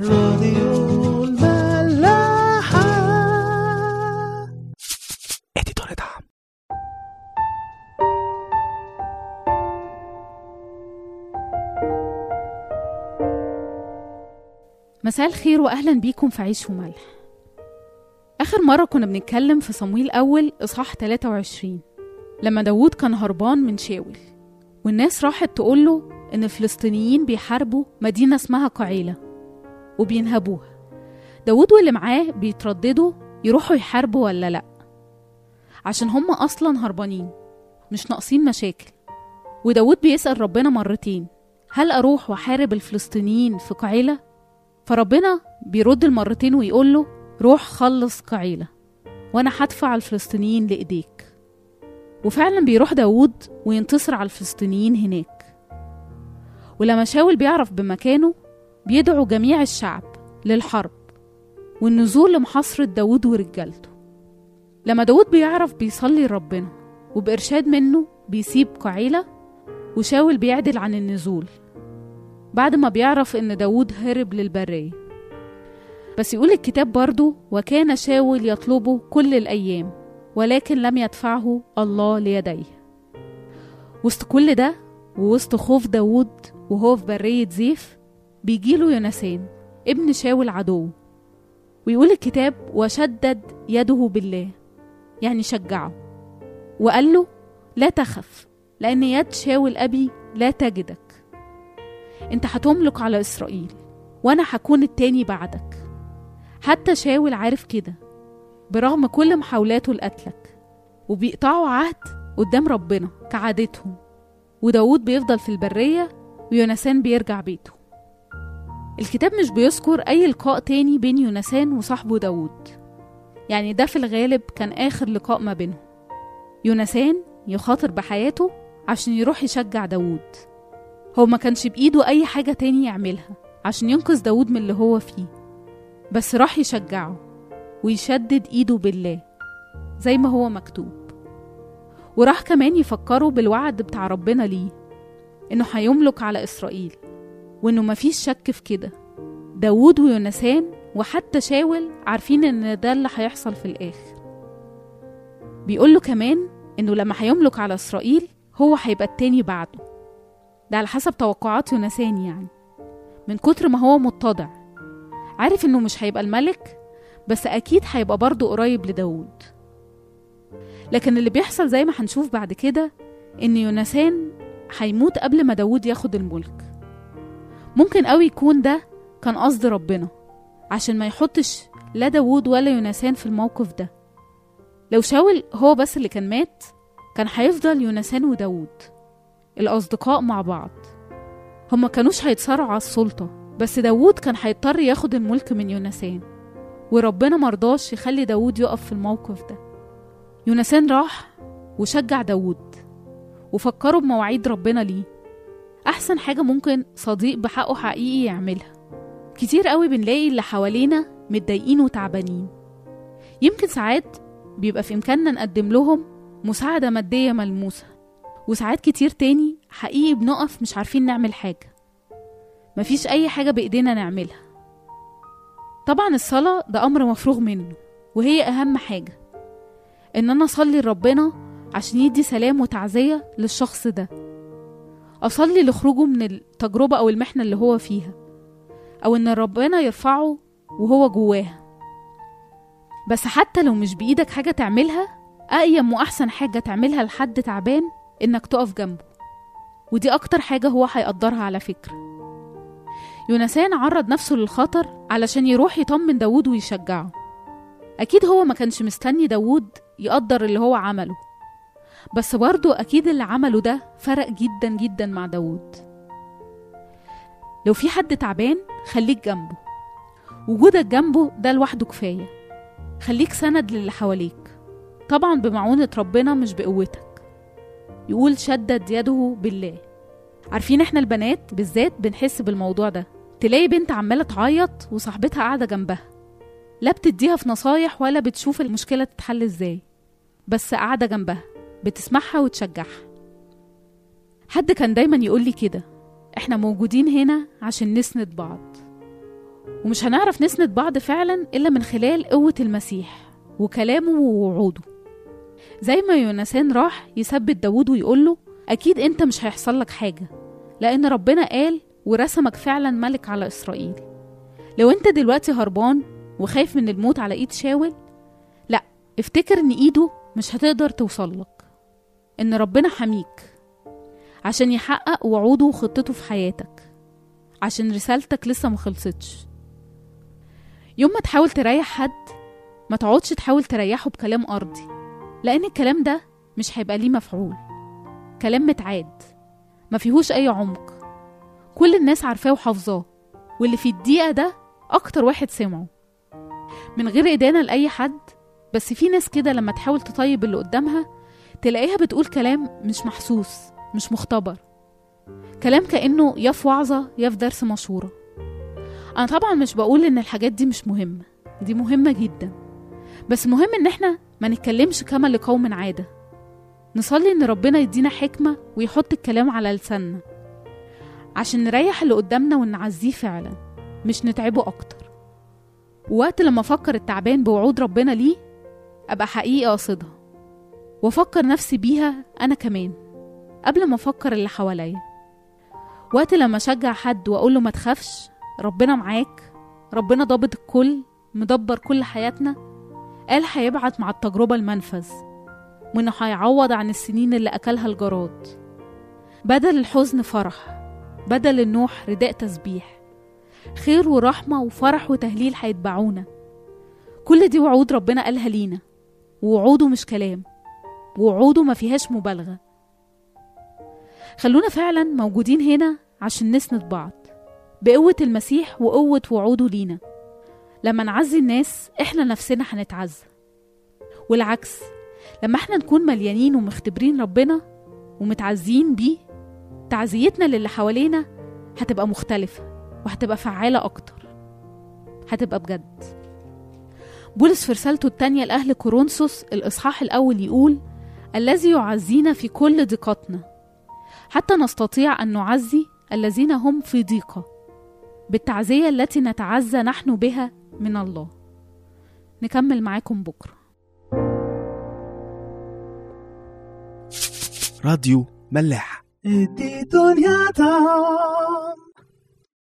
راديو الملاحة. اديتور دعم. مساء الخير واهلا بيكم في عيش وملح. آخر مرة كنا بنتكلم في صمويل أول إصحاح 23 لما داوود كان هربان من شاول والناس راحت تقوله إن الفلسطينيين بيحاربوا مدينة اسمها قعيله وبينهبوها. داوود واللي معاه بيترددوا يروحوا يحاربوا ولا لأ؟ عشان هم أصلا هربانين مش ناقصين مشاكل. وداود بيسأل ربنا مرتين هل أروح وأحارب الفلسطينيين في قعيلة؟ فربنا بيرد المرتين ويقول له روح خلص قعيلة وأنا هدفع الفلسطينيين لإيديك. وفعلا بيروح داود وينتصر على الفلسطينيين هناك. ولما شاول بيعرف بمكانه بيدعو جميع الشعب للحرب والنزول لمحاصرة داود ورجالته. لما داود بيعرف بيصلي لربنا وبإرشاد منه بيسيب قعيلة وشاول بيعدل عن النزول. بعد ما بيعرف إن داود هرب للبرية. بس يقول الكتاب برضو وكان شاول يطلبه كل الأيام ولكن لم يدفعه الله ليديه. وسط كل ده ووسط خوف داود وهو في برية زيف بيجيله يونسان ابن شاول عدو. ويقول الكتاب وشدد يده بالله. يعني شجعه. وقال له لا تخف لأن يد شاول أبي لا تجدك. أنت هتملك على إسرائيل وأنا هكون التاني بعدك. حتى شاول عارف كده برغم كل محاولاته لقتلك. وبيقطعوا عهد قدام ربنا كعادتهم. وداود بيفضل في البرية ويونسان بيرجع بيته. الكتاب مش بيذكر أي لقاء تاني بين يونسان وصاحبه داود يعني ده في الغالب كان آخر لقاء ما بينهم. يونسان يخاطر بحياته عشان يروح يشجع داود هو ما كانش بإيده أي حاجة تاني يعملها عشان ينقذ داود من اللي هو فيه. بس راح يشجعه ويشدد إيده بالله زي ما هو مكتوب. وراح كمان يفكره بالوعد بتاع ربنا ليه إنه هيملك على إسرائيل. وإنه مفيش شك في كده. داود ويونسان وحتى شاول عارفين إن ده اللي هيحصل في الآخر. بيقول له كمان إنه لما هيملك على إسرائيل هو هيبقى التاني بعده. ده على حسب توقعات يونسان يعني. من كتر ما هو متضع. عارف إنه مش هيبقى الملك بس أكيد هيبقى برضه قريب لداود لكن اللي بيحصل زي ما هنشوف بعد كده إن يونسان هيموت قبل ما داود ياخد الملك. ممكن قوي يكون ده كان قصد ربنا عشان ما يحطش لا داود ولا يونسان في الموقف ده. لو شاول هو بس اللي كان مات كان هيفضل يونسان وداود الأصدقاء مع بعض. هما كانوش هيتصارعوا على السلطة بس داود كان هيضطر ياخد الملك من يونسان وربنا مرضاش يخلي داود يقف في الموقف ده. يونسان راح وشجع داود وفكروا بمواعيد ربنا ليه. أحسن حاجة ممكن صديق بحقه حقيقي يعملها. كتير قوي بنلاقي اللي حوالينا متضايقين وتعبانين. يمكن ساعات بيبقى في إمكاننا نقدم لهم مساعدة مادية ملموسة وساعات كتير تاني حقيقي بنقف مش عارفين نعمل حاجة. مفيش أي حاجة بإيدينا نعملها. طبعا الصلاة ده أمر مفروغ منه وهي أهم حاجة. إن أنا أصلي لربنا عشان يدي سلام وتعزية للشخص ده. أصلي لخروجه من التجربة أو المحنة اللي هو فيها أو إن ربنا يرفعه وهو جواها. بس حتى لو مش بإيدك حاجة تعملها أقيم وأحسن حاجة تعملها لحد تعبان إنك تقف جنبه. ودي أكتر حاجة هو هيقدرها على فكرة. يونسان عرض نفسه للخطر علشان يروح يطمن داود ويشجعه. أكيد هو ما كانش مستني داود يقدر اللي هو عمله. بس برضه أكيد اللي عمله ده فرق جدا جدا مع داود لو في حد تعبان خليك جنبه. وجودك جنبه ده لوحده كفاية. خليك سند للي حواليك. طبعا بمعونة ربنا مش بقوتك. يقول شدد يده بالله. عارفين إحنا البنات بالذات بنحس بالموضوع ده. تلاقي بنت عمالة تعيط وصاحبتها قاعدة جنبها. لا بتديها في نصايح ولا بتشوف المشكلة تتحل إزاي. بس قاعدة جنبها. بتسمعها وتشجعها. حد كان دايما يقول لي كده إحنا موجودين هنا عشان نسند بعض. ومش هنعرف نسند بعض فعلا إلا من خلال قوة المسيح وكلامه ووعوده. زي ما يونسان راح يثبت داود ويقوله أكيد أنت مش هيحصل لك حاجة لأن ربنا قال ورسمك فعلا ملك على إسرائيل. لو أنت دلوقتي هربان وخايف من الموت على إيد شاول لأ افتكر إن إيده مش هتقدر توصلك إن ربنا حميك عشان يحقق وعوده وخطته في حياتك عشان رسالتك لسه مخلصتش يوم ما تحاول تريح حد ما تقعدش تحاول تريحه بكلام أرضي لأن الكلام ده مش هيبقى ليه مفعول. كلام متعاد ما فيهوش أي عمق. كل الناس عارفاه وحافظاه واللي في الدقيقة ده أكتر واحد سمعه. من غير إدانة لأي حد بس في ناس كده لما تحاول تطيب اللي قدامها تلاقيها بتقول كلام مش محسوس مش مختبر. كلام كأنه يا في وعظة يا في درس مشورة. أنا طبعا مش بقول إن الحاجات دي مش مهمة دي مهمة جدا. بس مهم إن إحنا ما نتكلمش كما لقوم عادة. نصلي إن ربنا يدينا حكمة ويحط الكلام على لساننا. عشان نريح اللي قدامنا ونعزيه فعلا مش نتعبه أكتر. ووقت لما أفكر التعبان بوعود ربنا ليه أبقى حقيقي قاصدها. وأفكر نفسي بيها أنا كمان قبل ما أفكر اللي حواليا. وقت لما أشجع حد وأقوله ما تخافش ربنا معاك ربنا ضابط الكل مدبر كل حياتنا قال هيبعت مع التجربة المنفذ وإنه هيعوض عن السنين اللي أكلها الجراد. بدل الحزن فرح بدل النوح رداء تسبيح. خير ورحمة وفرح وتهليل هيتبعونا. كل دي وعود ربنا قالها لينا ووعوده مش كلام. ووعوده ما فيهاش مبالغة. خلونا فعلا موجودين هنا عشان نسند بعض بقوة المسيح وقوة وعوده لينا. لما نعزي الناس إحنا نفسنا هنتعزى. والعكس لما إحنا نكون مليانين ومختبرين ربنا ومتعزيين بيه تعزيتنا للي حوالينا هتبقى مختلفة وهتبقى فعالة أكتر. هتبقى بجد. بولس في رسالته التانية لأهل كورنثوس الإصحاح الأول يقول الذي يعزينا في كل ضيقتنا حتى نستطيع أن نعزي الذين هم في ضيقة بالتعزية التي نتعزى نحن بها من الله. نكمل معاكم بكرة. راديو ملاح. ادي دنيا طعم